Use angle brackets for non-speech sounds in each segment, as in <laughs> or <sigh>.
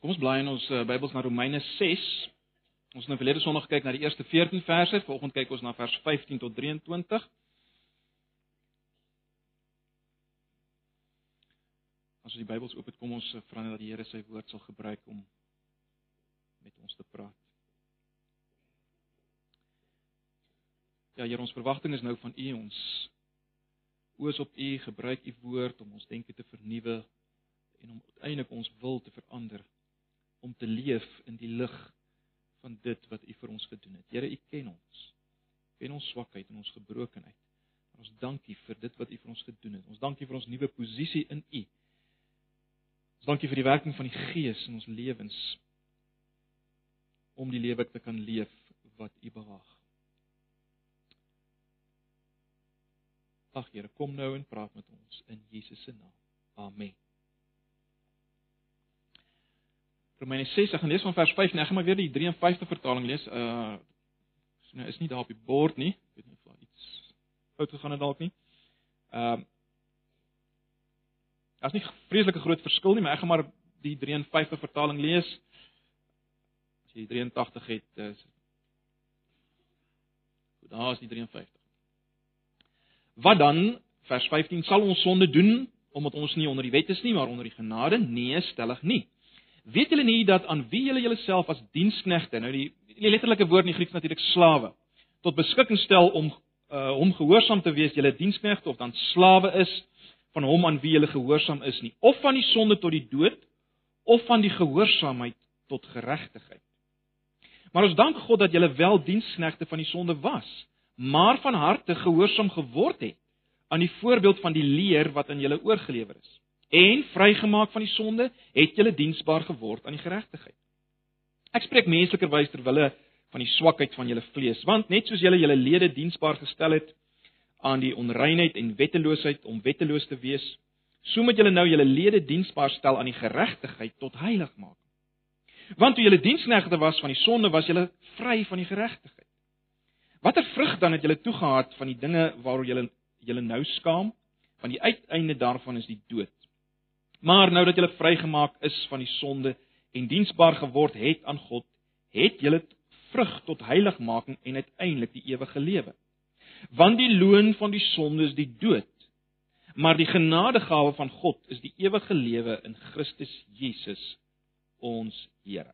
Kom ons blaai in ons uh, Bybels na Romeine 6. Ons het nou verlede Sondag gekyk na die eerste 14 verse, vanoggend kyk ons na vers 15 tot 23. As ons die Bybels oop het, kom ons uh, vra net dat die Here sy woord sal gebruik om met ons te praat. Ja, Here, ons verwagting is nou van U ons oos op U, gebruik U woord om ons denke te vernuwe en om uiteindelik ons wil te verander om te leef in die lig van dit wat U vir ons gedoen het. Here, U ken ons. Ken ons swakheid en ons gebrokenheid. En ons dankie vir dit wat U vir ons gedoen het. Ons dankie vir ons nuwe posisie in U. Ons dankie vir die werking van die Gees in ons lewens om die lewe te kan leef wat U behaag. Ag Here, kom nou en praat met ons in Jesus se naam. Amen. Romeine 6, ek gaan lees van vers 5 en ek gaan maar weer die 53 vertaling lees. Uh so nou is nie daar op die bord nie. Ek weet nie of daar iets fout gegaan het dalk nie. Ehm uh, Daar's nie vreeslike groot verskil nie, maar ek gaan maar die 53 vertaling lees. As jy 83 het, is Goed, daar is die 53. Wat dan vers 15 sal ons sonde doen omdat ons nie onder die wet is nie, maar onder die genade? Nee, stellig nie. Weet julle nie dat aan wie julle julleself as diensknegte, nou die, die letterlike woord in Grieks natuurlik slawe, tot beskikking stel om uh, hom gehoorsaam te wees, julle diensknegte of dan slawe is van hom aan wie julle gehoorsaam is nie, of van die sonde tot die dood, of van die gehoorsaamheid tot geregtigheid. Maar ons dank God dat julle wel diensknegte van die sonde was, maar van harte gehoorsaam geword het aan die voorbeeld van die leer wat aan julle oorgelewer is en vrygemaak van die sonde, het julle diensbaar geword aan die geregtigheid. Ek spreek menslikerwys ter wille van die swakheid van julle vlees, want net soos julle julle lede diensbaar gestel het aan die onreinheid en wetteloosheid om wetteloos te wees, so moet julle nou julle lede diensbaar stel aan die geregtigheid tot heiligmaking. Want toe julle diensknegte was van die sonde, was julle vry van die geregtigheid. Watter vrug dan het julle toegehad van die dinge waaroor julle julle nou skaam? Want die uiteinde daarvan is die dood. Maar nou dat julle vrygemaak is van die sonde en diensbaar geword het aan God, het julle vrug tot heiligmaking en uiteindelik die ewige lewe. Want die loon van die sonde is die dood, maar die genadegawe van God is die ewige lewe in Christus Jesus ons Here.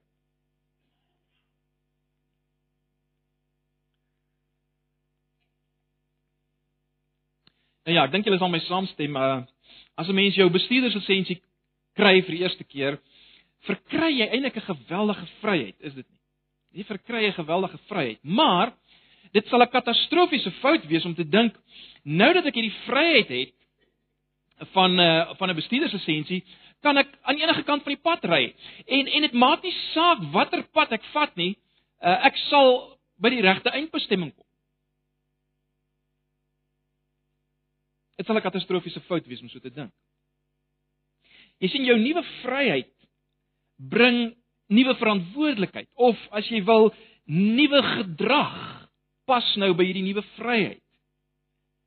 Nou ja, ek dink julle sal my saamstem, uh As 'n mens jou bestuurderslisensie kry vir die eerste keer, verkry jy eintlik 'n geweldige vryheid, is dit nie? Jy verkry 'n geweldige vryheid, maar dit sal 'n katastrofiese fout wees om te dink nou dat ek hierdie vryheid het van uh, van 'n bestuurderslisensie, kan ek aan enige kant van die pad ry. En en dit maak nie saak watter pad ek vat nie, uh, ek sal by die regte eindbestemming kom. Dit sal 'n katastrofiese fout wees om so te dink. Jy sien jou nuwe vryheid bring nuwe verantwoordelikheid of as jy wil nuwe gedrag pas nou by hierdie nuwe vryheid.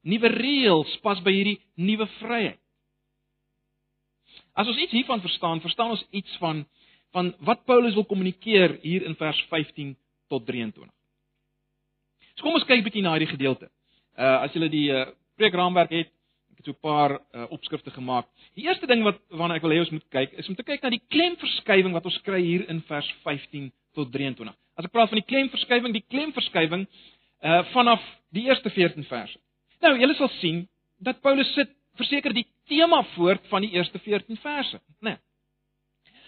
Nuwe reëls pas by hierdie nuwe vryheid. As ons iets hiervan verstaan, verstaan ons iets van van wat Paulus wil kommunikeer hier in vers 15 tot 23. So kom ons kyk bietjie na hierdie gedeelte. Uh as jy die uh, preekraamwerk het, het so 'n paar uh, opskrifte gemaak. Die eerste ding wat waarna ek wil hê ons moet kyk, is om te kyk na die klemverskywing wat ons kry hier in vers 15 tot 23. As ek praat van die klemverskywing, die klemverskywing uh vanaf die eerste 14 verse. Nou, julle sal sien dat Paulus sit verseker die tema voort van die eerste 14 verse, né? Nee.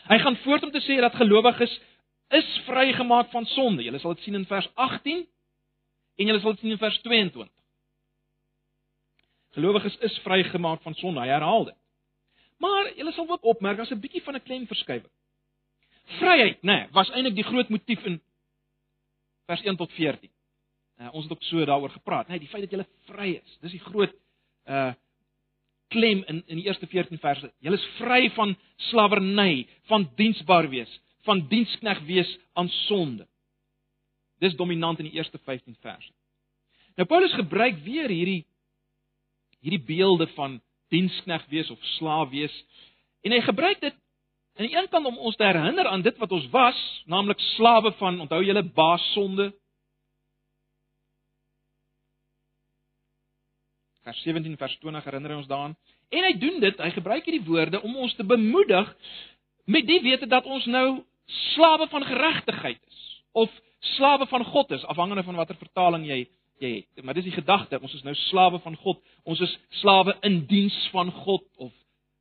Hy gaan voort om te sê dat gelowiges is vrygemaak van sonde. Julle sal dit sien in vers 18 en julle sal dit sien in vers 22. Gelowiges is vrygemaak van sonde. Hy herhaal dit. Maar jy sal ook opmerk daar's 'n bietjie van 'n klemverskywing. Vryheid, nê, nee, was eintlik die groot motief in vers 1 tot 14. Uh, ons het ook so daaroor gepraat, nê, nee, die feit dat jy vry is. Dis die groot uh klem in in die eerste 14 verse. Jy is vry van slawerny, van diensbaar wees, van dienskneg wees aan sonde. Dis dominant in die eerste 15 verse. Nou Paulus gebruik weer hierdie hierdie beelde van dienskneg wees of slaaf wees. En hy gebruik dit aan die een kant om ons te herinner aan dit wat ons was, naamlik slawe van, onthou julle baasonde. Vers 17 vers 20 herinner ons daaraan. En hy doen dit, hy gebruik hierdie woorde om ons te bemoedig met die wete dat ons nou slawe van geregtigheid is of slawe van God is, afhangende van watter vertaling jy jy het. Maar dis die gedagte, ons is nou slawe van God. Ons is slawe in diens van God of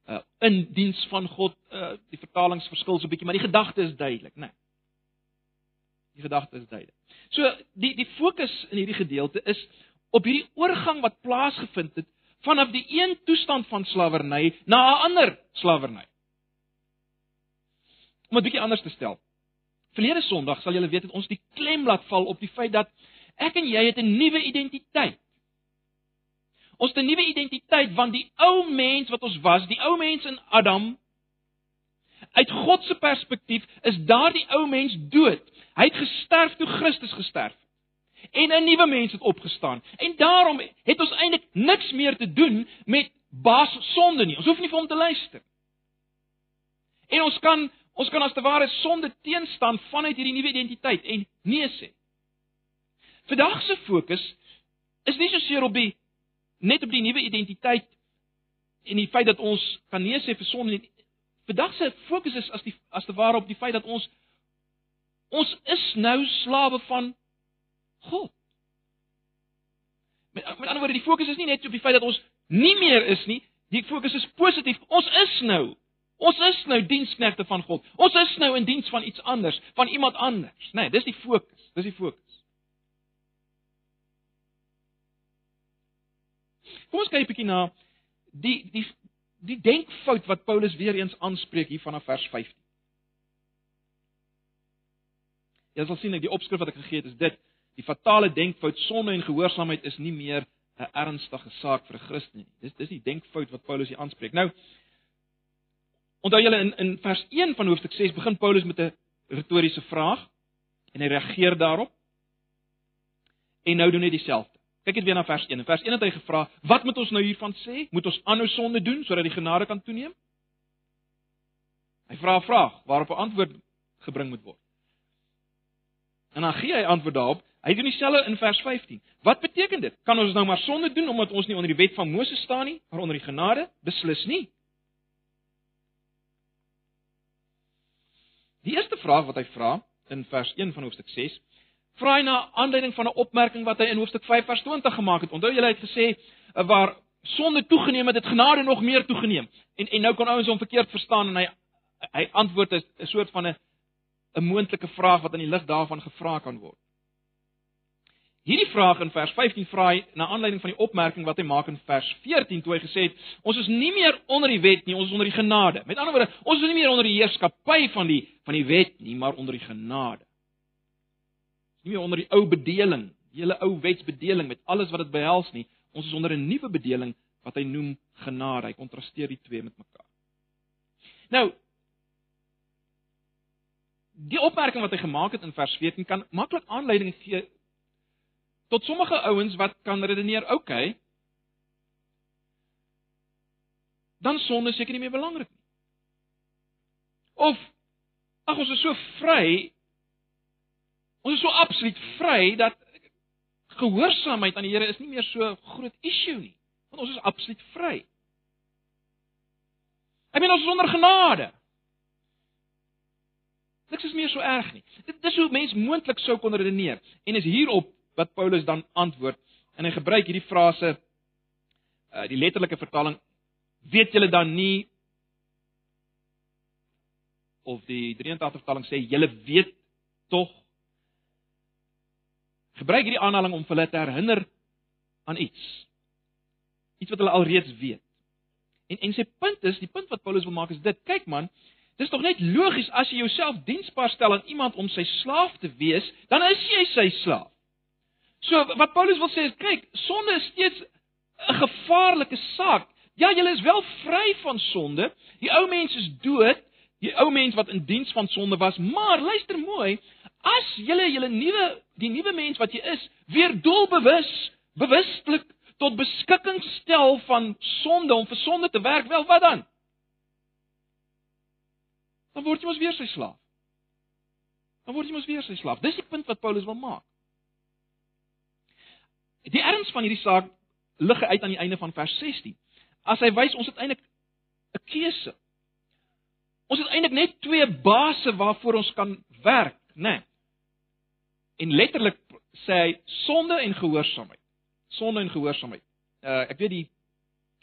uh, in diens van God. Uh, die vertalings verskil so 'n bietjie, maar die gedagte is duidelik, né? Nee. Die gedagte is duidelik. So die die fokus in hierdie gedeelte is op hierdie oorgang wat plaasgevind het vanaf die een toestand van slawerny na 'n ander slawerny. Om dit bietjie anders te stel. Verlede Sondag sal julle weet dat ons die klem laat val op die feit dat ek en jy het 'n nuwe identiteit. Ons het 'n nuwe identiteit want die ou mens wat ons was, die ou mens in Adam, uit God se perspektief is daardie ou mens dood. Hy het gesterf toe Christus gesterf het. En 'n nuwe mens het opgestaan. En daarom het ons eintlik niks meer te doen met baas sonde nie. Ons hoef nie vir hom te luister. En ons kan ons kan as te ware sonde teenstaan vanuit hierdie nuwe identiteit en nee sê. Vandag se fokus is nie so seer op die net op die nuwe identiteit en die feit dat ons kan nee sê vir sonde nie. Vandag se fokus is as die as te ware op die feit dat ons ons is nou slawe van God. Met, met ander woorde, die fokus is nie net op die feit dat ons nie meer is nie, die fokus is positief. Ons is nou. Ons is nou diensknegte van God. Ons is nou in diens van iets anders, van iemand anders. Nee, dis die fokus. Dis die fokus. Kom ons kyk 'n bietjie na die die die denkfout wat Paulus weer eens aanspreek hier vanaf vers 15. Jy sal sien dat die opskrif wat ek gegee het is dit: die fatale denkfout sonde en gehoorsaamheid is nie meer 'n ernstige saak vir 'n Christen nie. Dis dis die denkfout wat Paulus hier aanspreek. Nou onthou julle in in vers 1 van hoofstuk 6 begin Paulus met 'n retoriese vraag en hy reageer daarop. En nou doen hy dieselfde. Kyk net weer na vers 1. In vers 1 het hy gevra: "Wat moet ons nou hiervan sê? Moet ons aanhou sonde doen sodat die genade kan toeneem?" Hy vra 'n vraag waarop 'n antwoord gebring moet word. En dan gee hy antwoord daarop. Hy doen dieselfde in vers 15. Wat beteken dit? Kan ons nou maar sonde doen omdat ons nie onder die wet van Moses staan nie, maar onder die genade? Beslis nie. Die eerste vraag wat hy vra in vers 1 van hoofstuk 6 vra hy na aanleiding van 'n opmerking wat hy in hoofstuk 5 vers 20 gemaak het. Onthou julle het gesê eh, waar sonde toegeneem het, het genade nog meer toegeneem. En en nou kon ouens hom verkeerd verstaan en hy hy antwoord 'n soort van 'n 'n moontlike vraag wat aan die lig daarvan gevra kan word. Hierdie vraag in vers 15 vra hy na aanleiding van die opmerking wat hy maak in vers 14 toe hy gesê het ons is nie meer onder die wet nie, ons is onder die genade. Met ander woorde, ons is nie meer onder die heerskappy van die van die wet nie, maar onder die genade nie meer onder die ou bedeling, die hele ou wetsbedeling met alles wat dit behels nie. Ons is onder 'n nuwe bedeling wat hy noem genade. Hy kontrasteer die twee met mekaar. Nou Die opmerking wat hy gemaak het in vers 14 kan maklik aanleiding gee tot sommige ouens wat kan redeneer, oké. Okay, dan sonde seker nie meer belangrik nie. Of ag ons is so vry Ons is so absoluut vry dat gehoorsaamheid aan die Here is nie meer so groot issue nie, want ons is absoluut vry. Ek meen ons is onder genade. Niks is meer so erg nie. Dit dis hoe mens moontlik sou kon redeneer en is hierop wat Paulus dan antwoord en hy gebruik hierdie frase uh die letterlike vertaling weet julle dan nie of die 83 vertaling sê julle weet tog gebruik hierdie aanhaling om hulle te herinner aan iets. Iets wat hulle alreeds weet. En en sy punt is, die punt wat Paulus wil maak is dit, kyk man, dis tog net logies as jy jouself diensbaar stel aan iemand om sy slaaf te wees, dan is jy sy slaaf. So wat Paulus wil sê is, kyk, sonde is steeds 'n gevaarlike saak. Ja, jy is wel vry van sonde. Die ou mens is dood, die ou mens wat in diens van sonde was, maar luister mooi, As jy julle nuwe die nuwe mens wat jy is, weer doelbewus, bewustelik tot beskikking stel van sonde om vir sonde te werk, wel wat dan? dan word jy mos weer sy slaaf. Dan word jy mos weer sy slaaf. Dis die punt wat Paulus wil maak. Die erns van hierdie saak lig uit aan die einde van vers 16. As hy wys ons het eintlik 'n keuse. Ons het eintlik net twee basisse waarvoor ons kan werk, né? Nee. En letterlik sê hy sonde en gehoorsaamheid. Sonde en gehoorsaamheid. Uh ek weet die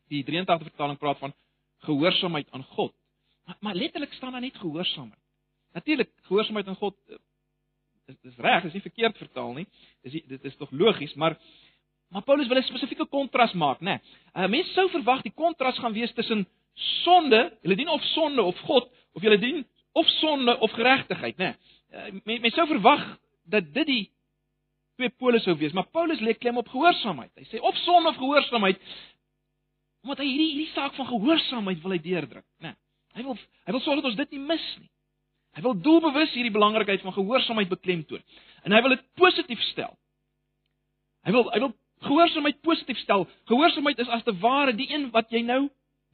die 83 vertaling praat van gehoorsaamheid aan God. Maar, maar letterlik staan daar net gehoorsaamheid. Natuurlik gehoorsaamheid aan God uh, is dis reg, is nie verkeerd vertaal nie. Dis dit is tog logies, maar maar Paulus wil 'n spesifieke kontras maak, né? Nee. Uh mense sou verwag die kontras gaan wees tussen sonde, hulle dien of sonde of God, of hulle dien of sonde of geregtigheid, né? Nee. Uh, mense sou verwag dat dit die twee pole sou wees, maar Paulus lê klem op gehoorsaamheid. Hy sê of sonde of gehoorsaamheid omdat hy hierdie hierdie saak van gehoorsaamheid wil hy deurdruk, né? Nee. Hy wil hy wil sorg dat ons dit nie mis nie. Hy wil doelbewus hierdie belangrikheid van gehoorsaamheid beklemtoon. En hy wil dit positief stel. Hy wil hy wil gehoorsaamheid positief stel. Gehoorsaamheid is as te ware die een wat jy nou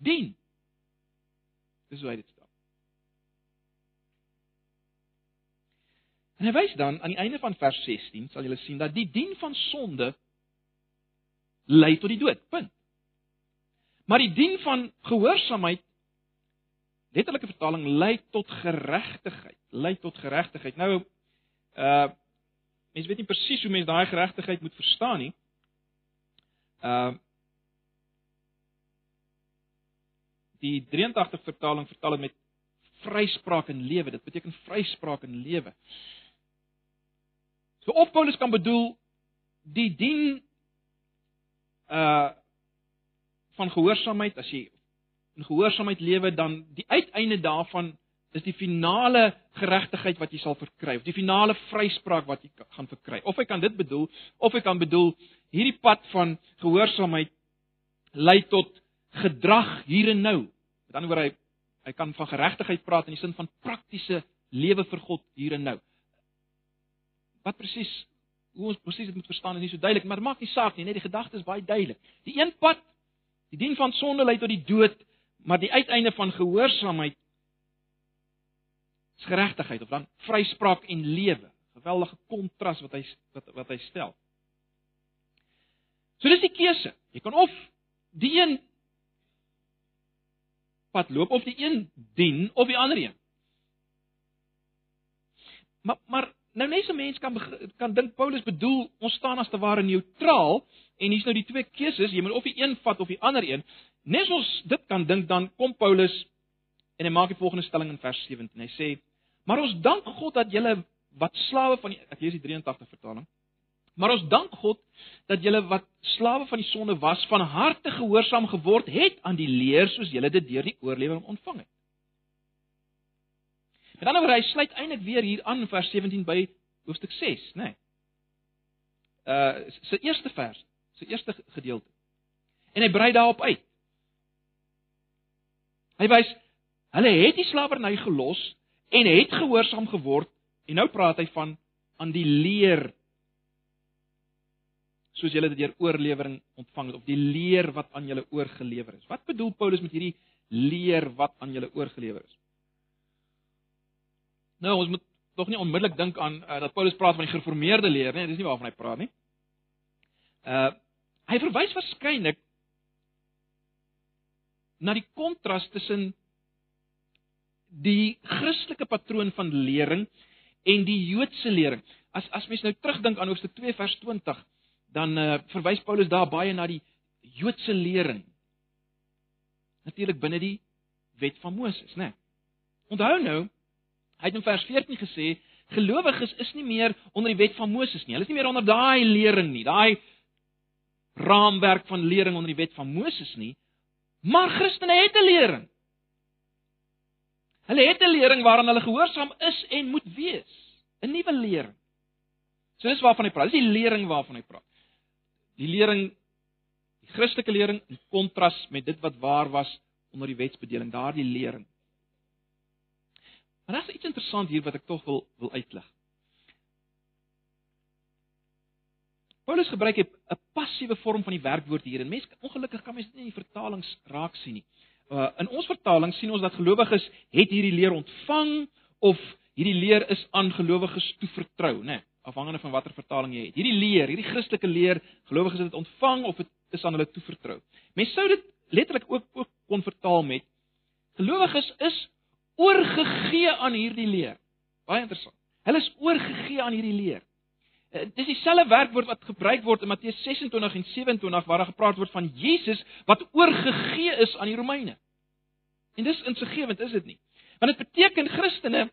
dien. Dis hoe hy dit En hy wys dan aan die einde van vers 16, sal julle sien dat die dien van sonde lei tot die dood. Punt. Maar die dien van gehoorsaamheid letterlike vertaling lei tot geregtigheid, lei tot geregtigheid. Nou uh mense weet nie presies hoe mense daai geregtigheid moet verstaan nie. Uh die 83 vertaling vertaal dit met vryspraak en lewe. Dit beteken vryspraak en lewe. So of Paulus kan bedoel die dien uh van gehoorsaamheid as jy in gehoorsaamheid lewe dan die uiteinde daarvan is die finale geregtigheid wat jy sal verkry of die finale vryspraak wat jy gaan verkry. Of hy kan dit bedoel of hy kan bedoel hierdie pad van gehoorsaamheid lei tot gedrag hier en nou. Met ander woorde hy hy kan van geregtigheid praat in die sin van praktiese lewe vir God hier en nou. Wat presies hoe ons presies dit moet verstaan is nie so duidelik, maar maak nie saak nie, net die gedagte is baie duidelik. Die een pad, die dien van sonde lei tot die dood, maar die uiteinde van gehoorsaamheid is geregtigheid of dan vryspraak en lewe. Geweldige kontras wat hy wat wat hy stel. So dis die keuse. Jy kan of die een pad loop of die een dien of die ander een. Maar maar nou net so mense kan kan dink Paulus bedoel ons staan as te ware neutraal en hier's nou die twee keuses, jy moet of die een vat of die ander een. Net soos dit kan dink dan kom Paulus en hy maak die volgende stelling in vers 17. Hy sê: "Maar ons dank God dat julle wat slawe van die ek lees die 83 vertaling. Maar ons dank God dat julle wat slawe van die sonde was, van harte gehoorsaam geword het aan die leer soos julle dit deur die oorlewering ontvang het." Met ander woorde, hy sluit eintlik weer hier aan vers 17 by hoofstuk 6, né? Nee. Uh sy eerste vers, sy eerste gedeelte. En hy brei daarop uit. Hy wys hulle het die slawerny gelos en het gehoorsaam geword en nou praat hy van aan die leer soos julle dit deur oorlewering ontvang het of die leer wat aan julle oorgelewer is. Wat bedoel Paulus met hierdie leer wat aan julle oorgelewer is? Nou ons moet tog nie onmiddellik dink aan uh, dat Paulus praat van die gereformeerde leer nie, dis nie waarvan hy praat nie. Uh hy verwys waarskynlik na die kontras tussen die Christelike patroon van lering en die Joodse lering. As as mens nou terugdink aan hoofstuk 2 vers 20, dan uh, verwys Paulus daar baie na die Joodse lering. Natuurlik binne die wet van Moses, né? Nee. Onthou nou, hy het in vers 14 gesê gelowiges is nie meer onder die wet van Moses nie. Hulle is nie meer onder daai lering nie, daai raamwerk van lering onder die wet van Moses nie. Maar Christene het 'n lering. Hulle het 'n lering waaraan hulle gehoorsaam is en moet wees. 'n Nuwe lering. So dis waarvan hy praat. Dis die lering waarvan hy praat. Die lering die Christelike lering in kontras met dit wat waar was onder die wetsbedeling, daardie lering. Maar daar's iets interessant hier wat ek tog wil wil uitlig. Paulus gebruik 'n passiewe vorm van die werkwoord hier en mense ongelukkig kan mense dit nie in die vertalings raak sien nie. Uh in ons vertaling sien ons dat gelowiges het hierdie leer ontvang of hierdie leer is aan gelowiges toevertrou, né? Nee, afhangende van watter vertaling jy het. Hierdie leer, hierdie Christelike leer, gelowiges het dit ontvang of dit is aan hulle toevertrou. Mens sou dit letterlik ook ook kon vertaal met gelowiges is oorgegee aan hierdie leer. Baie interessant. Hulle is oorgegee aan hierdie leer. Eh, dis dieselfde werkwoord wat gebruik word in Matteus 26 en 27 waar daar gepraat word van Jesus wat oorgegee is aan die Romeine. En dis insiggewend, is dit nie? Want dit beteken Christene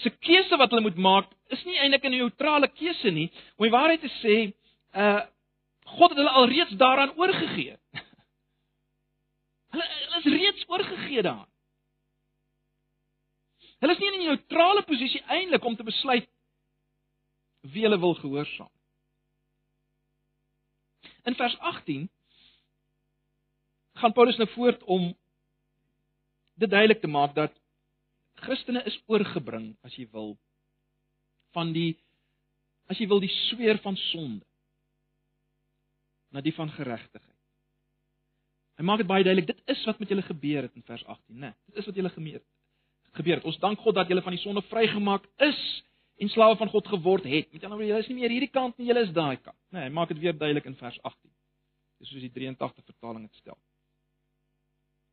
se keuse wat hulle moet maak is nie eintlik 'n neutrale keuse nie. Om die waarheid te sê, uh God het hulle alreeds daaraan oorgegee. <laughs> hulle, hulle is reeds oorgegee daaraan. Hulle is nie in 'n neutrale posisie eintlik om te besluit wie hulle wil gehoorsaam. In vers 18 gaan Paulus nou voort om dit duidelik te maak dat Christene is oorgebring, as jy wil, van die as jy wil die sweer van sonde na die van geregtigheid. Hy maak dit baie duidelik, dit is wat met julle gebeur het in vers 18, né? Dit is wat julle gemeet gebeur het. Ons dank God dat julle van die sonde vrygemaak is en slawe van God geword het. Met ander woorde, julle is nie meer hierdie kant nie, julle is daai kant. Nee, hy maak dit weer duidelik in vers 18. Dis soos die 83 vertaling dit stel.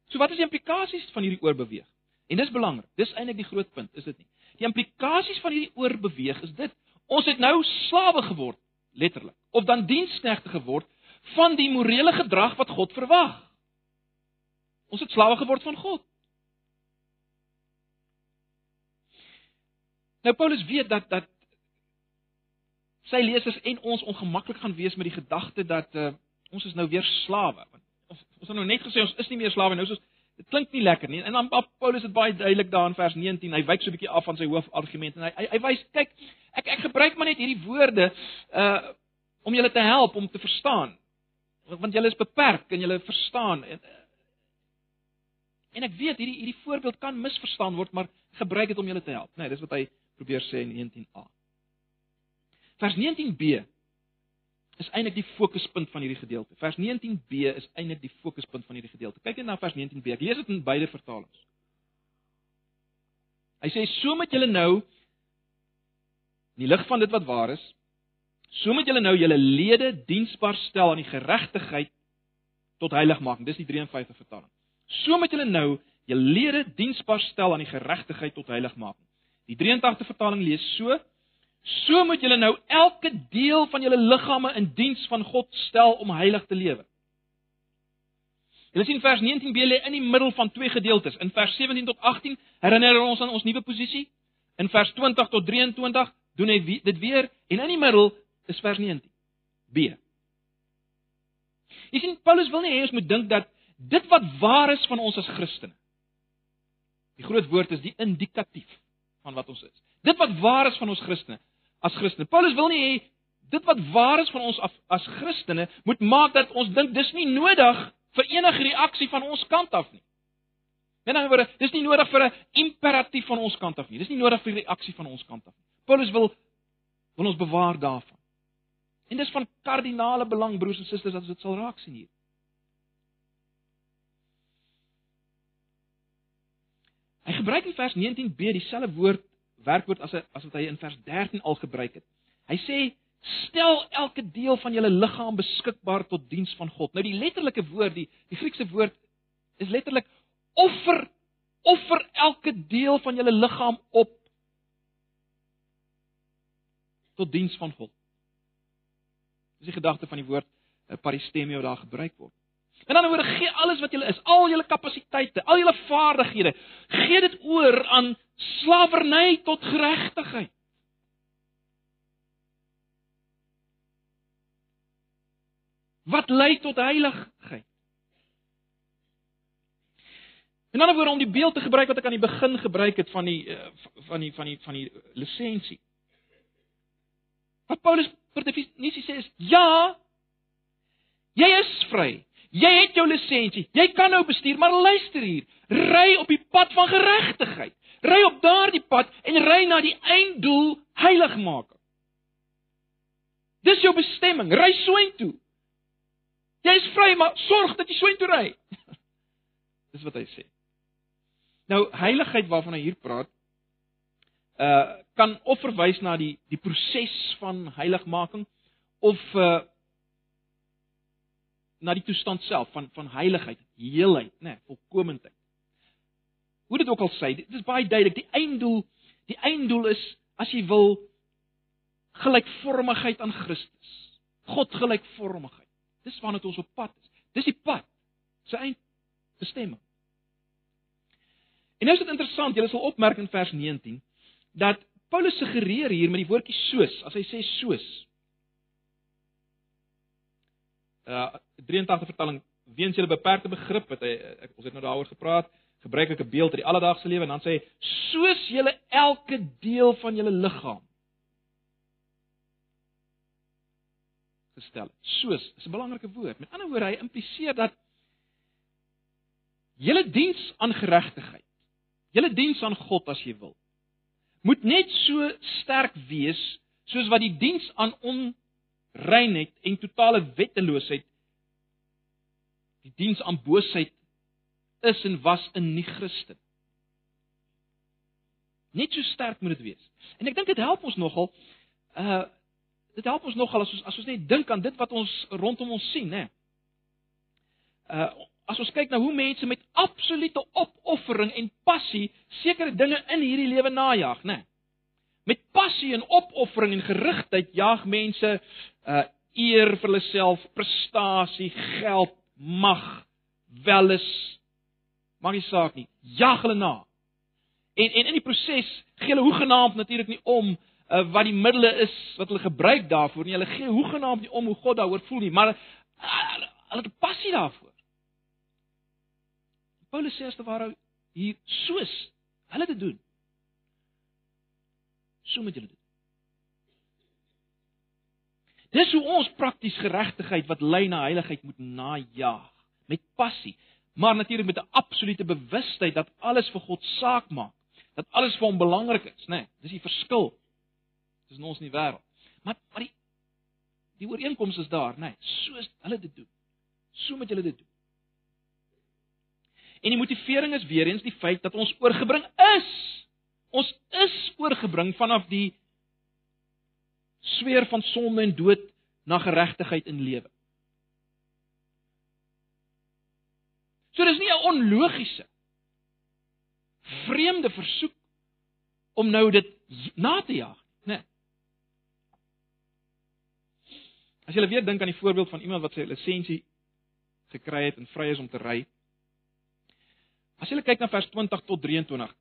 So wat is die implikasies van hierdie oorbeweeg? En dis belangrik. Dis eintlik die groot punt, is dit nie? Die implikasies van hierdie oorbeweeg is dit: ons het nou slawe geword, letterlik, of dan diensknegte geword van die morele gedrag wat God verwag. Ons het slawe geword van God. Nou Paulus weet dat dat sy lesers en ons ongemaklik gaan wees met die gedagte dat uh, ons is nou weer slawe. Ons ons het nou net gesê ons is nie meer slawe nou soos dit klink nie lekker nie. En dan Paulus het baie duidelik daar in vers 19, hy wyk so 'n bietjie af van sy hoofargument en hy hy, hy wys kyk ek ek gebruik maar net hierdie woorde uh om julle te help om te verstaan. Want julle is beperk en julle verstaan en en ek weet hierdie hierdie voorbeeld kan misverstaan word, maar gebruik dit om julle te help. Nee, dis wat hy probeer sê in 19a. Vers 19b is eintlik die fokuspunt van hierdie gedeelte. Vers 19b is eintlik die fokuspunt van hierdie gedeelte. Kyk net na vers 19b. Ek lees dit in beide vertalings. Hy sê so met julle nou in die lig van dit wat waar is, so met julle nou julle lede diensbaar stel aan die geregtigheid tot heiligmaking. Dis die 53 vertaling. So met julle nou julle lede diensbaar stel aan die geregtigheid tot heiligmaking. Die 83 vertaling lees so: So moet julle nou elke deel van julle liggame in diens van God stel om heilig te lewe. Julle sien vers 19b lê in die middel van twee gedeeltes. In vers 17 tot 18 herinner ons aan ons nuwe posisie. In vers 20 tot 23 doen hy dit weer en in die middel is vers 19b. Jy sien Paulus wil nie hê ons moet dink dat dit wat waar is van ons as Christene. Die groot woord is die indikatief van wat ons is. Dit wat waar is van ons Christene as Christene. Paulus wil nie hê dit wat waar is van ons af, as Christene moet maak dat ons dink dis nie nodig vir enige reaksie van ons kant af nie. Met ander woorde, dis nie nodig vir 'n imperatief van ons kant af nie. Dis nie nodig vir 'n reaksie van ons kant af nie. Paulus wil wil ons bewaar daarvan. En dis van kardinale belang broers en susters dat ons dit sal raak sien hier. Hy gebruik in vers 19b dieselfde woord werkwoord as as wat hy in vers 13 al gebruik het. Hy sê stel elke deel van julle liggaam beskikbaar tot diens van God. Nou die letterlike woord, die die Griekse woord is letterlik offer offer elke deel van julle liggaam op tot diens van God. Dis die gedagte van die woord eh, paristemio daar gebruik word. En dan oor gee alles wat jy is, al jou kapasiteite, al jou vaardighede, gee dit oor aan slawerny tot geregtigheid. Wat lei tot heiligheid? En dan oor om die beeld te gebruik wat ek aan die begin gebruik het van die eh, van die van die van die lisensie. Wat Paulus per definisie sê is ja, jy is vry. Jy het jou lisensie. Jy kan nou bestuur, maar luister hier. Ry op die pad van geregtigheid. Ry op daardie pad en ry na die einddoel, heiligmaking. Dis jou bestemming. Ry soontoe. Jy is vry, maar sorg dat jy soontoe ry. <laughs> Dis wat hy sê. Nou heiligheid waarvan hy hier praat, uh kan of verwys na die die proses van heiligmaking of uh na die toestand self van van heiligheid, heelheid, né, nee, volkomendheid. Hoe dit ook al sê, dit is baie duidelik, die einddoel, die einddoel is as jy wil gelykvormigheid aan Christus. God gelykvormigheid. Dis waarna ons op pad is. Dis die pad. Sy eindbestemming. En nou is dit interessant, julle sal opmerk in vers 19 dat Paulus suggereer hier met die woordjie soos, as hy sê soos. Uh 83 vertaling weens julle beperkte begrip wat hy ek, ons het nou daaroor gepraat, gebruik ek 'n beeld uit die alledaagse lewe en dan sê hy soos julle elke deel van julle liggaam gestel. Soos is 'n belangrike woord. Met ander woorde, hy impliseer dat julle diens aan geregtigheid, julle diens aan God as jy wil, moet net so sterk wees soos wat die diens aan onreinheid en totale wetteloosheid die diens aan boosheid is en was in nie Christen. Net so sterk moet dit wees. En ek dink dit help ons nogal uh dit help ons nogal as ons as ons net dink aan dit wat ons rondom ons sien, né? Uh as ons kyk na hoe mense met absolute opoffering en passie sekere dinge in hierdie lewe najag, né? Met passie en opoffering en gerigtheid jaag mense uh eer vir hulle self, prestasie, geld, mag, welis. Maak nie saak nie. Jag hulle na. En en in die proses gee hulle hoegenaamd natuurlik nie om uh, wat die middele is wat hulle gebruik daarvoor nie. Hulle gee hoegenaamd nie om hoe God daaroor voel nie, maar uh, hulle het passie daarvoor. Paulus sê as te ware hier soos hulle dit doen. So moet julle dit. Dis hoe ons prakties geregtigheid wat lei na heiligheid moet najag met passie, maar natuurlik met 'n absolute bewustheid dat alles vir God saak maak, dat alles vir hom belangrik is, né? Nee, dis die verskil tussen ons in die wêreld. Maar maar die die ooreenkoms is daar, né? Nee, soos hulle dit doen. So moet julle dit doen. En die motivering is weer eens die feit dat ons oorgebring is. Ons is oorgebring vanaf die sweer van sonde en dood na geregtigheid en lewe. So dis nie 'n onlogiese vreemde versoek om nou dit na te jaag, né? Nee. As jy weer dink aan die voorbeeld van iemand wat sy lisensie gekry het en vry is om te ry. As jy kyk na vers 20 tot 23,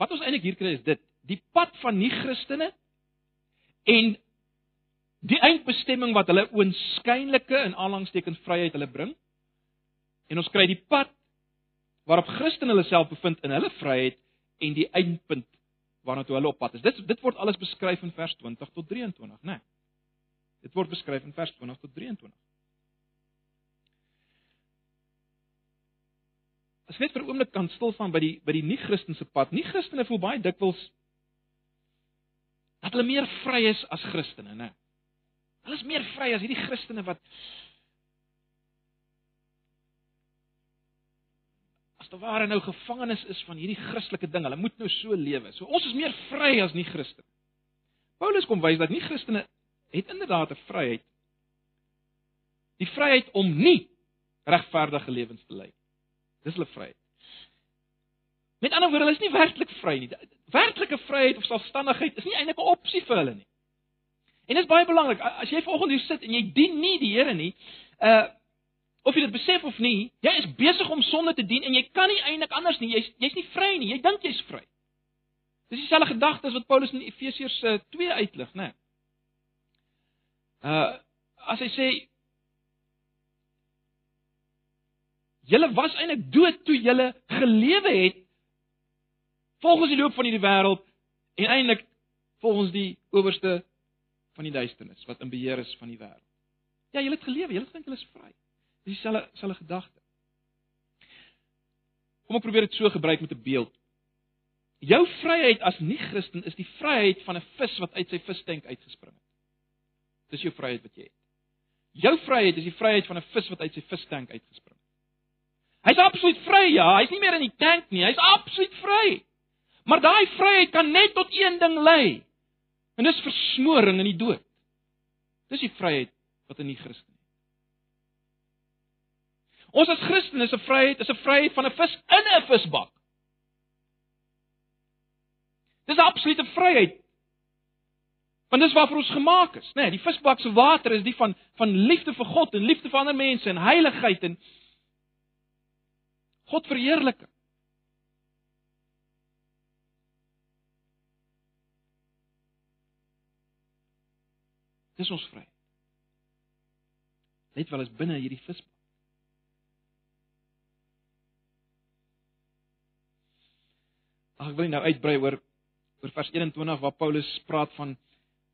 wat ons eintlik hier kry is dit: die pad van nie-Christene en die eindbestemming wat hulle oënskynlike en aanlangstekens vryheid hulle bring. En ons kry die pad waarop Christene hulle self bevind in hulle vryheid en die eindpunt waarna toe hulle op pad is. Dit dit word alles beskryf in vers 20 tot 23, né? Nee. Dit word beskryf in vers 20 tot 23. As net vir 'n oomblik kan stil staan by die by die nie-Christense pad. Nie-Christene voel baie dikwels dat hulle meer vry is as Christene, né? Hulle is meer vry as hierdie Christene wat as te ware nou gevangenes is van hierdie Christelike ding. Hulle moet nou so lewe. So ons is meer vry as nie Christene. Paulus kom wys dat nie Christene het inderdaad 'n vryheid. Die vryheid om nie regverdige lewens te lei. Dis hulle vryheid. Met ander woorde, hulle is nie werklik vry nie. Werklike vryheid of selfstandigheid is nie eintlik 'n opsie vir hulle nie. En dit is baie belangrik. As jy vanoggend hier sit en jy dien nie die Here nie, uh of jy dit besef of nie, jy is besig om sonde te dien en jy kan nie eintlik anders nie. Jy's jy's nie vry nie. Jy dink jy's vry. Dis dieselfde gedagtes wat Paulus in Efesiërs 2 uitlig, né? Uh as hy sê julle was eintlik dood toe julle gelewe het volgens die loop van hierdie wêreld en eintlik volgens die owerste van die duisternis wat in beheer is van die wêreld. Ja, julle het gelewe, julle dink julle is vry. Dis dieselfde selfe gedagte. Kom ek probeer dit so gebruik met 'n beeld. Jou vryheid as nie-Christen is die vryheid van 'n vis wat uit sy vistank uitgespring het. Dis jou vryheid wat jy het. Jou vryheid is die vryheid van 'n vis wat uit sy vistank uitgespring het. Hy's absoluut vry, ja, hy's nie meer in die tank nie, hy's absoluut vry. Maar daai vryheid kan net tot een ding lei. En dis versmoring in die dood. Dis die vryheid wat in die Christen is. Ons as Christene is 'n vryheid, is 'n vryheid van 'n vis in 'n visbak. Dis 'n absolute vryheid. Want dis waarvoor ons gemaak is, né? Nee, die visbak se water is die van van liefde vir God en liefde vir ander mense en heiligheid en God verheerliking. Dis ons vryheid. Net wel is binne hierdie visbak. Ag ek wil nou uitbrei oor oor vers 21 waar Paulus praat van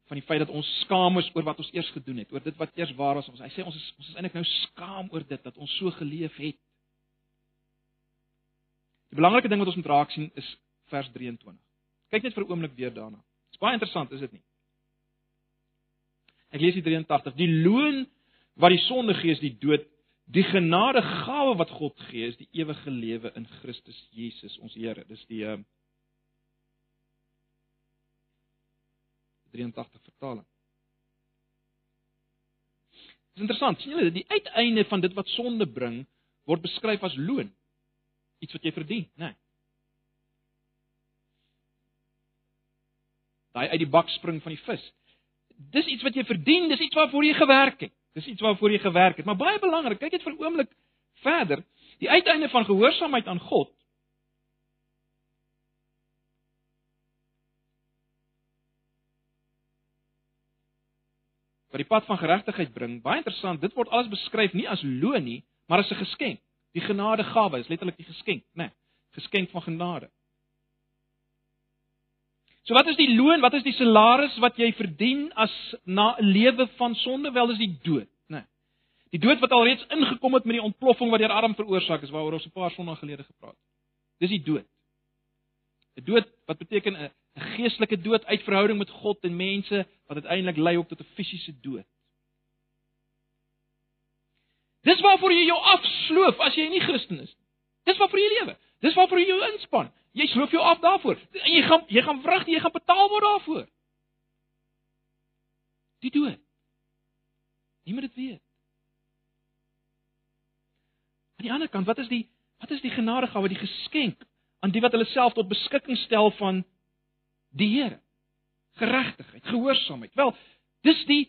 van die feit dat ons skaam is oor wat ons eers gedoen het, oor dit wat eers waar was. Hy sê ons is ons is eintlik nou skaam oor dit dat ons so geleef het. Die belangrike ding wat ons moet raak sien is vers 23. Kyk net vir 'n oomblik weer daarna. Dit is baie interessant, is dit nie? Ek lees die 83. Die loon wat die sonde gee is die dood. Die genadegawe wat God gee is die ewige lewe in Christus Jesus ons Here. Dis die uh 83 vertaling. Dit is interessant, sien julle, die uiteinde van dit wat sonde bring word beskryf as loon. Iets wat jy verdien, né? Nee. Daai uit die bak spring van die vis. Dis iets wat jy verdien, dis iets waarvoor jy gewerk het. Dis iets waarvoor jy gewerk het. Maar baie belangrik, kyk net vir 'n oomblik verder. Die uiteinde van gehoorsaamheid aan God wat die pad van geregtigheid bring. Baie interessant, dit word alles beskryf nie as loon nie, maar as 'n geskenk. Die genadegawe is letterlik die geskenk, né? Nee, geskenk van genade. So wat is die loon? Wat is die salaris wat jy verdien as na 'n lewe van sonde? Wel is die dood, né? Nee. Die dood wat alreeds ingekom het met die ontploffing wat deur Adam veroorsaak is, waaroor ons 'n paar sondae gelede gepraat het. Dis die dood. 'n Dood wat beteken 'n geestelike dood uit verhouding met God en mense wat uiteindelik lei op tot 'n fisiese dood. Dis waarvoor jy jou afsloof as jy nie Christen is nie. Dis waarvoor jy lewe. Dis waarvoor jy jou inspann. Jy sloof jou af daarvoor. En jy gaan jy gaan vrug, jy gaan betaal word daarvoor. Die dood. Moet dit weet. Aan die ander kant, wat is die wat is die genadegawe, die geskenk aan die wat hulle self tot beskikking stel van die Here. Geregtigheid, gehoorsaamheid. Wel, dis die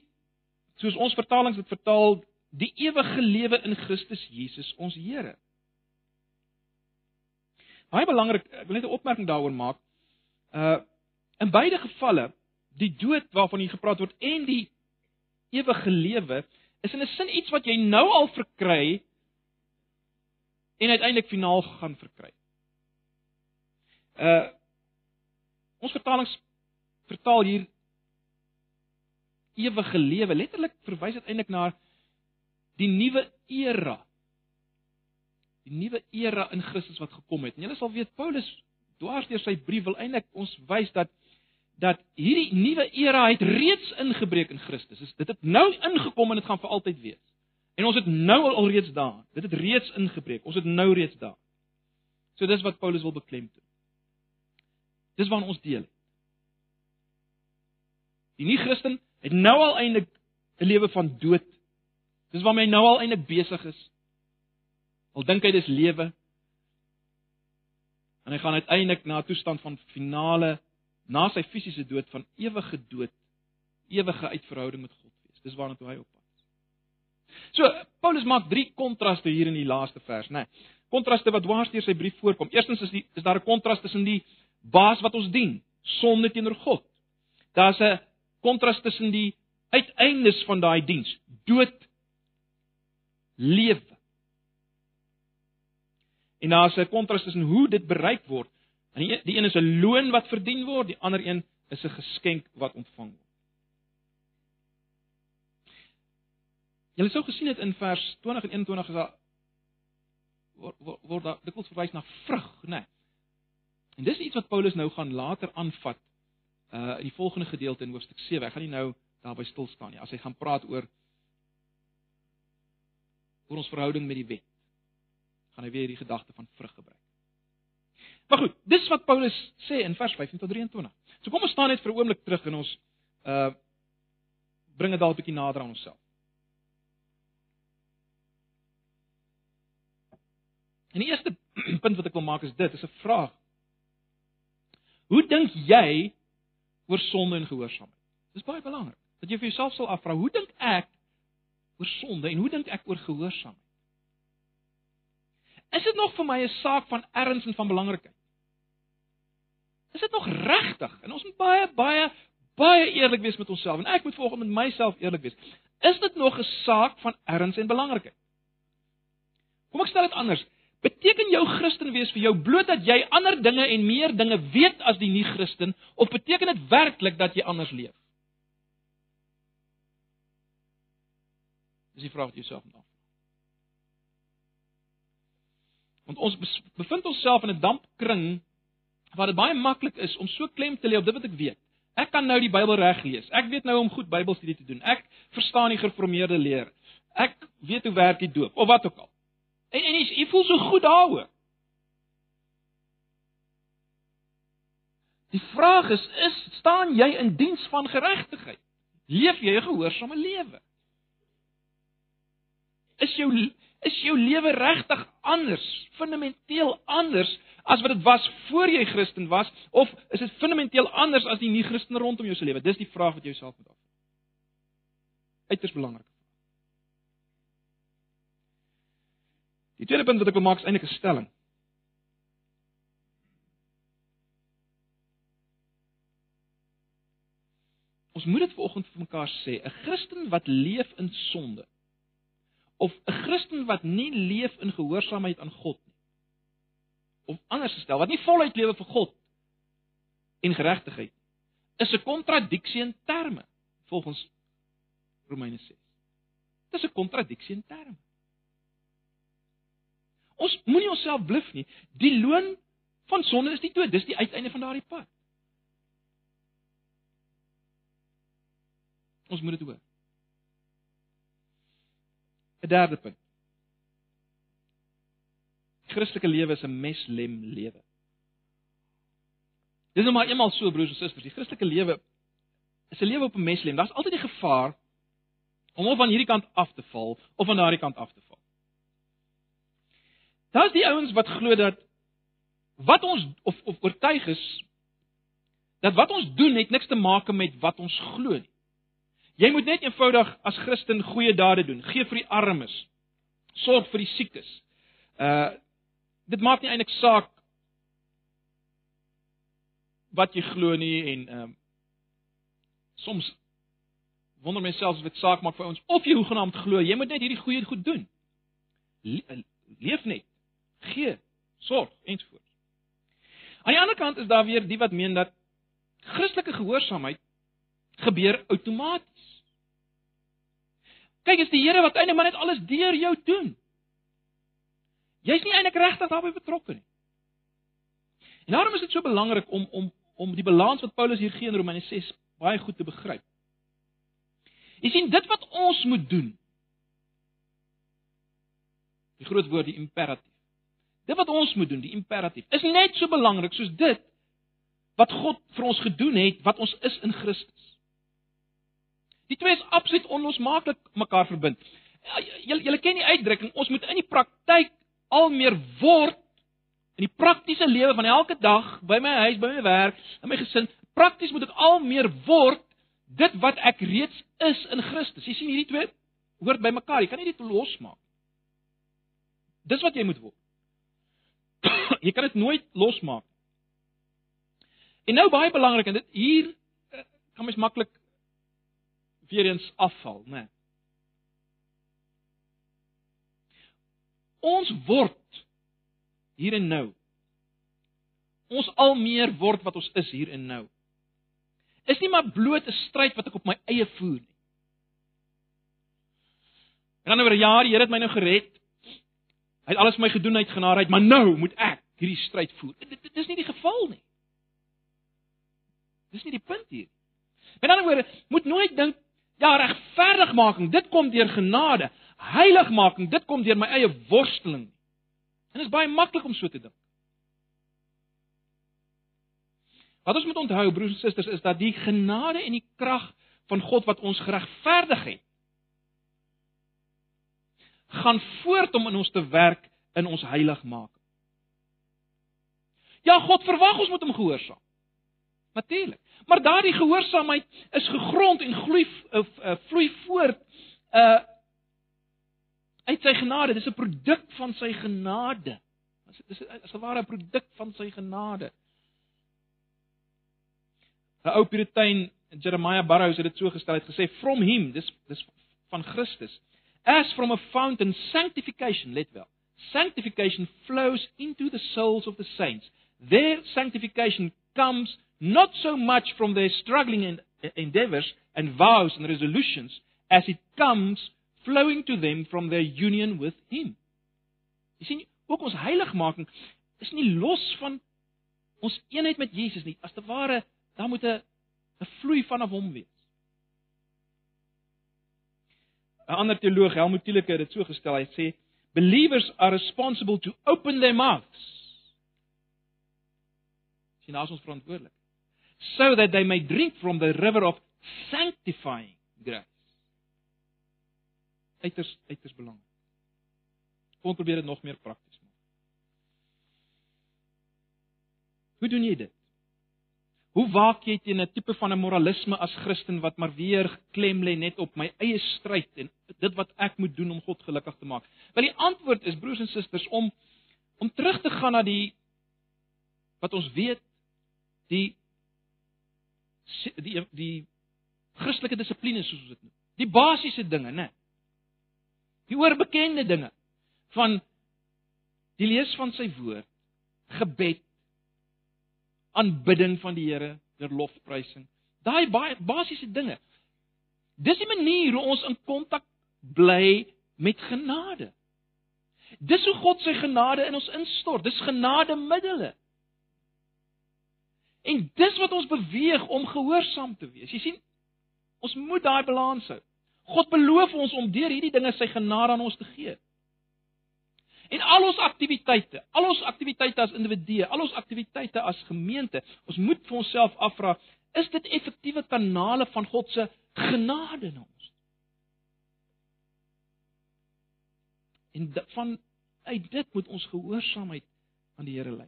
soos ons vertalings dit vertaal, die ewige lewe in Christus Jesus ons Here. Baie belangrik, ek wil net 'n opmerking daaroor maak. Uh in beide gevalle, die dood waarvan hier gepraat word en die ewige lewe is in 'n sin iets wat jy nou al verkry en uiteindelik finaal gaan verkry. Uh Ons vertalings vertaal hier ewige lewe. Letterlik verwys dit eintlik na die nuwe era. Die nuwe era in Christus wat gekom het. En julle sal weet Paulus dwars deur sy brief wil eintlik ons wys dat dat hierdie nuwe era het reeds ingebreek in Christus. Dit het nou ingekom en dit gaan vir altyd wees. En ons het nou al alreeds daar. Dit het reeds ingebreek. Ons het nou reeds daar. So dis wat Paulus wil beklemtoon. Dis waarna ons deel. Die nie-Christen het nou al eintlik 'n lewe van dood. Dis waarmee hy nou al eintlik besig is. Al dink hy dis lewe. En hy gaan uiteindelik na 'n toestand van finale na sy fisiese dood van ewige dood, ewige uitverhouding met God wees. Dis waarna toe hy op pad is. So, Paulus maak drie kontraste hier in die laaste vers, né? Nee, kontraste wat dwars deur sy brief voorkom. Eerstens is die is daar 'n kontras tussen die baas wat ons dien, sonde teenoor God. Daar's 'n kontras tussen die uiteindes van daai diens, dood lewe. En daar's 'n kontras tussen hoe dit bereik word. En die, die een is 'n loon wat verdien word, die ander een is 'n geskenk wat ontvang word. Julle sou gesien het in vers 20 en 21 is daar word word daar dikwels verwys na vrug, né? Nee. En dis iets wat Paulus nou gaan later aanvat uh in die volgende gedeelte in hoofstuk 7. Ek gaan nie nou daarby stil staan nie. As hy gaan praat oor oor ons verhouding met die wet. gaan hy weer die gedagte van vrug gebruik. Maar goed, dis wat Paulus sê in vers 15 tot 23. So kom ons staan net vir 'n oomblik terug en ons uh bring dit dalk 'n bietjie nader aan onsself. En die eerste <clears throat> punt wat ek wil maak is dit, is 'n vraag. Hoe dink jy oor sonde en gehoorsaamheid? Dis baie belangrik dat jy vir jouself sal afvra, hoe dink ek oor sonde en hoe dink ek oor gehoorsaamheid? Is dit nog vir my 'n saak van erns en van belangrikheid? Is dit nog regtig? En ons moet baie baie baie eerlik wees met onsself en ek moet volgens met myself eerlik wees. Is dit nog 'n saak van erns en belangrikheid? Kom ek stel dit anders. Beteken jou Christen wees vir jou bloot dat jy ander dinge en meer dinge weet as die nie-Christen of beteken dit werklik dat jy anders leef? Dis die vraag wat jy jouself moet afvra. Want ons bevind onsself in 'n dampkring waar dit baie maklik is om so klem te lê op dit wat ek weet. Ek kan nou die Bybel reg lees. Ek weet nou om goed Bybelstudie te doen. Ek verstaan die gereformeerde leer. Ek weet hoe werk die doop of wat ook al. En en jy, jy voel so goed daaroor. Die vraag is, is staan jy in diens van geregtigheid? Leef jy 'n gehoorsame lewe? Is jou is jou lewe regtig anders, fundamenteel anders as wat dit was voor jy Christen was of is dit fundamenteel anders as die nie-Christen rondom jou se lewe? Dis die vraag wat jy jouself moet afvra. Uiters belangrik. Die tweede punt wat ek wil maak is eintlik 'n stelling. Ons moet dit vanoggend vir mekaar sê, 'n Christen wat leef in sonde of 'n Christen wat nie leef in gehoorsaamheid aan God nie. Of anders gestel, wat nie voluit lewe vir God en geregtigheid is 'n kontradiksie in terme volgens Romeine 6. Dit is 'n kontradiksie in terme. Ons moenie onsself bluf nie. Die loon van sonde is die dood. Dis die uiteinde van daardie pad. Ons moet dit hoor. 'n Derde punt. Christelike lewe is 'n meslem lewe. Dis nou maar eenmal so broers en susters, die Christelike lewe is 'n lewe op 'n meslem. Daar's altyd die gevaar om of aan hierdie kant af te val of aan daardie kant af te val. Daar's die ouens wat glo dat wat ons of of oortuig is dat wat ons doen het niks te maak met wat ons glo nie. Jy moet net eenvoudig as Christen goeie dade doen. Gee vir die armes. Sorg vir die siekes. Uh dit maak nie eintlik saak wat jy glo nie en ehm uh, soms wonder myself of dit saak maak vir ons of jy hoegenaamd glo. Jy moet net hierdie goeie goed doen. Le leef net gee, sorg ensovoorts. Aan die ander kant is daar weer die wat meen dat Christelike gehoorsaamheid gebeur outomaties. Kyk, is die Here wat eintlik maar net alles deur jou doen. Jy's nie eintlik regtig daarbey betrokke nie. En daarom is dit so belangrik om om om die balans wat Paulus hier gee in Romeine 6 baie goed te begryp. Jy sien dit wat ons moet doen. Die groot woord die imperatief. Dit wat ons moet doen, die imperatief, is net so belangrik soos dit wat God vir ons gedoen het wat ons is in Christus. Die twee is absoluut onlosmaaklik mekaar verbind. Ja, julle julle ken die uitdrukking, ons moet in die praktyk al meer word in die praktiese lewe van elke dag, by my huis, by my werk, in my gesin, prakties moet ek al meer word dit wat ek reeds is in Christus. Jy sien hierdie twee hoort by mekaar. Jy kan nie dit losmaak. Dis wat jy moet word. <coughs> jy kan dit nooit losmaak. En nou baie belangrik en dit hier eh, kan mens maklik weer eens afval, né? Nee. Ons word hier en nou. Ons al meer word wat ons is hier en nou. Is nie maar bloot 'n stryd wat ek op my eie voer nie. En dan oor 'n jaar, die Here het my nou gered. Hy het alles vir my gedoen uit genadeheid, maar nou moet ek hierdie stryd voer. Dit, dit, dit is nie die geval nie. Dis nie die punt hier. Met ander woorde, moet nooit dink ja, regverdigmaking, dit kom deur genade. Heiligmaking, dit kom deur my eie worsteling. En dit is baie maklik om so te dink. Wat ons moet onthou broers en susters is dat die genade en die krag van God wat ons geregverdig het gaan voort om in ons te werk in ons heiligmaking. Ja, God verwag ons moet hom gehoorsaam. Natuurlik. Maar daardie gehoorsaamheid is gegrond en gloei uh, uh, vloei voort uh uit sy genade. Dis 'n produk van sy genade. Dis is 'n ware produk van sy genade. 'n Ou Puritein, Jeremiah Burroughs het dit so gestel, het gesê from him, dis dis van Christus. As from a fountain sanctification, let wel. Sanctification flows into the souls of the saints. Their sanctification comes not so much from their struggling endeavors and vows and resolutions as it comes flowing to them from their union with him. Jy sien, ook ons heiligmaking is nie los van ons eenheid met Jesus nie. As te ware, daar moet 'n 'n vloei vanaf hom wees. 'n Ander teoloog, Helmut Tielike, het dit so gestel. Hy sê, "Believers are responsible to open their mouths." Sien, nou is ons verantwoordelik. So that they may drink from the river of sanctifying grace uiters uiters belangrik. Kom probeer dit nog meer prakties maak. Hoe doen jy dit? Hoe waak jy teen 'n tipe van 'n moralisme as Christen wat maar weer klem lê net op my eie stryd en dit wat ek moet doen om God gelukkig te maak? Wel die antwoord is broers en susters om om terug te gaan na die wat ons weet die die die Christelike dissipline soos ons dit noem. Die basiese dinge, né? Die oorbekende dinge van die lees van sy woord, gebed, aanbidding van die Here, der lofprysing. Daai baie basiese dinge. Dis die manier hoe ons in kontak bly met genade. Dis hoe God sy genade in ons instort. Dis genademiddels. En dis wat ons beweeg om gehoorsaam te wees. Jy sien, ons moet daai balans hou. God beloof ons om deur hierdie dinge sy genade aan ons te gee. En al ons aktiwiteite, al ons aktiwiteite as individue, al ons aktiwiteite as gemeente, ons moet vir onsself afvra, is dit effektiewe kanale van God se genade in ons? En van uit dit moet ons gehoorsaamheid aan die Here lei.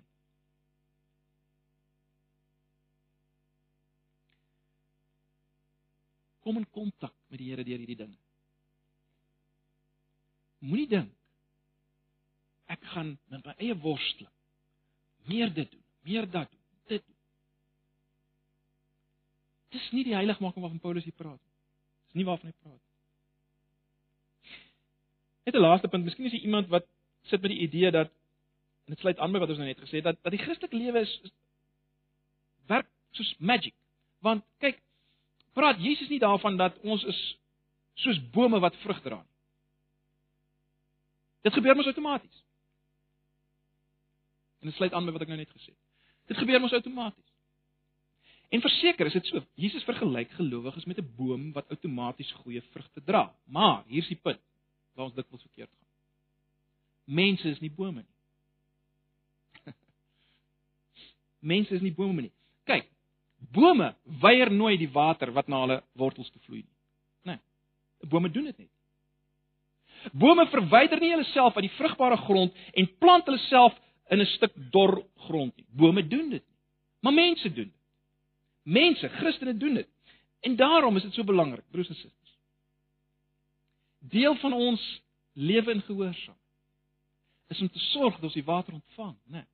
Kom in kontak met die Here deur hierdie ding. Moenie dink ek gaan met my eie worsteling meer dit doen, meer dat doen, dit. Dis nie die heiligmaking waarvan Paulus hier praat nie. Dis nie waarvan hy praat nie. Net 'n laaste punt, miskien is jy iemand wat sit met die idee dat en dit sluit aan by wat ons nou net gesê het dat dat die Christelike lewe is, is werk soos magic. Want kyk, praat Jesus nie daarvan dat ons is soos bome wat vrug dra nie. Dit gebeur mos outomaties. En dit sluit aan by wat ek nou net gesê het. Dit gebeur mos outomaties. En verseker is dit so. Jesus vergelyk gelowiges met 'n boom wat outomaties goeie vrugte dra. Maar hier's die punt waar ons dikwels verkeerd gaan. Mense is nie bome nie. <laughs> Mense is nie bome nie. Bome weier nooit die water wat na hulle wortels toe vloei nie. Nee. Bome doen dit nie. Bome verwyder nie hulle self uit die vrugbare grond en plant hulle self in 'n stuk dor grond nie. Bome doen dit nie. Maar mense doen dit. Mense, Christene doen dit. En daarom is dit so belangrik, broers en susters. Deel van ons lewe in gehoorsaam is om te sorg dat ons die water ontvang, né? Nee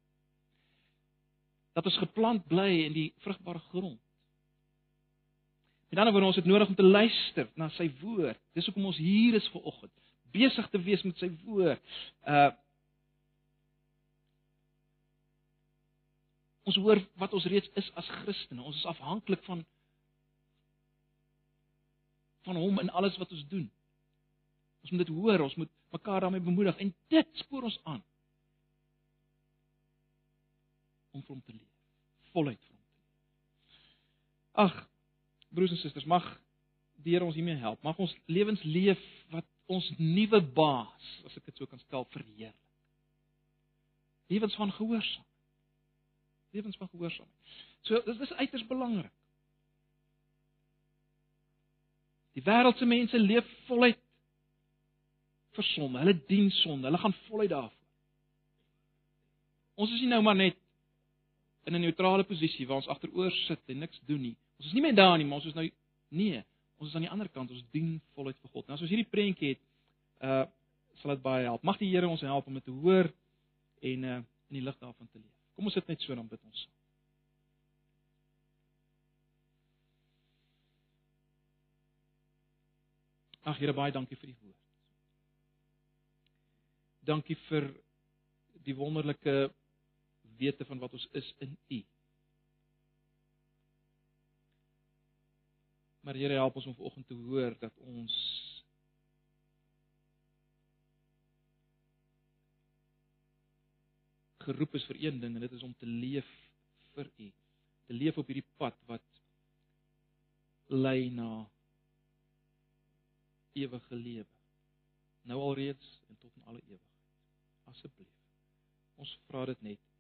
dat ons geplant bly in die vrugbare grond. En dan word ons dit nodig om te luister na sy woord. Dis hoekom ons hier is ver oggend, besig te wees met sy woord. Uh Ons hoor wat ons reeds is as Christene. Ons is afhanklik van van hom in alles wat ons doen. Ons moet dit hoor, ons moet mekaar daarmee bemoedig en dit spoor ons aan om vir hom te leef. Voluit vir hom te leef. Ag, broers en susters, mag die Here ons hiermee help. Mag ons lewens leef wat ons nuwe baas, as ek dit so kan stel, verheerlik. Lewens van gehoorsaam. Lewens van gehoorsaam. So dis dis uiters belangrik. Die wêreldse mense leef voluit vir sonde. Hulle dien sonde. Hulle gaan voluit daarvoor. Ons is nie nou maar net in 'n neutrale posisie waar ons agteroor sit en niks doen nie. Ons is nie meer daar nie, maar ons is nou nee, ons is aan die ander kant. Ons dien voluit vir God. Nou as ons hierdie prentjie het, uh sal dit baie help. Mag die Here ons help om dit te hoor en uh in die lig daarvan te leef. Kom ons sit net so dan bid ons. Ag Here, baie dankie vir die woord. Dankie vir die wonderlike wete van wat ons is in U. Maar Here, help ons om vanoggend te hoor dat ons geroep is vir een ding en dit is om te leef vir U. Te leef op hierdie pad wat lei na ewige lewe. Nou alreeds en tot in alle ewigheid. Asseblief. Ons vra dit net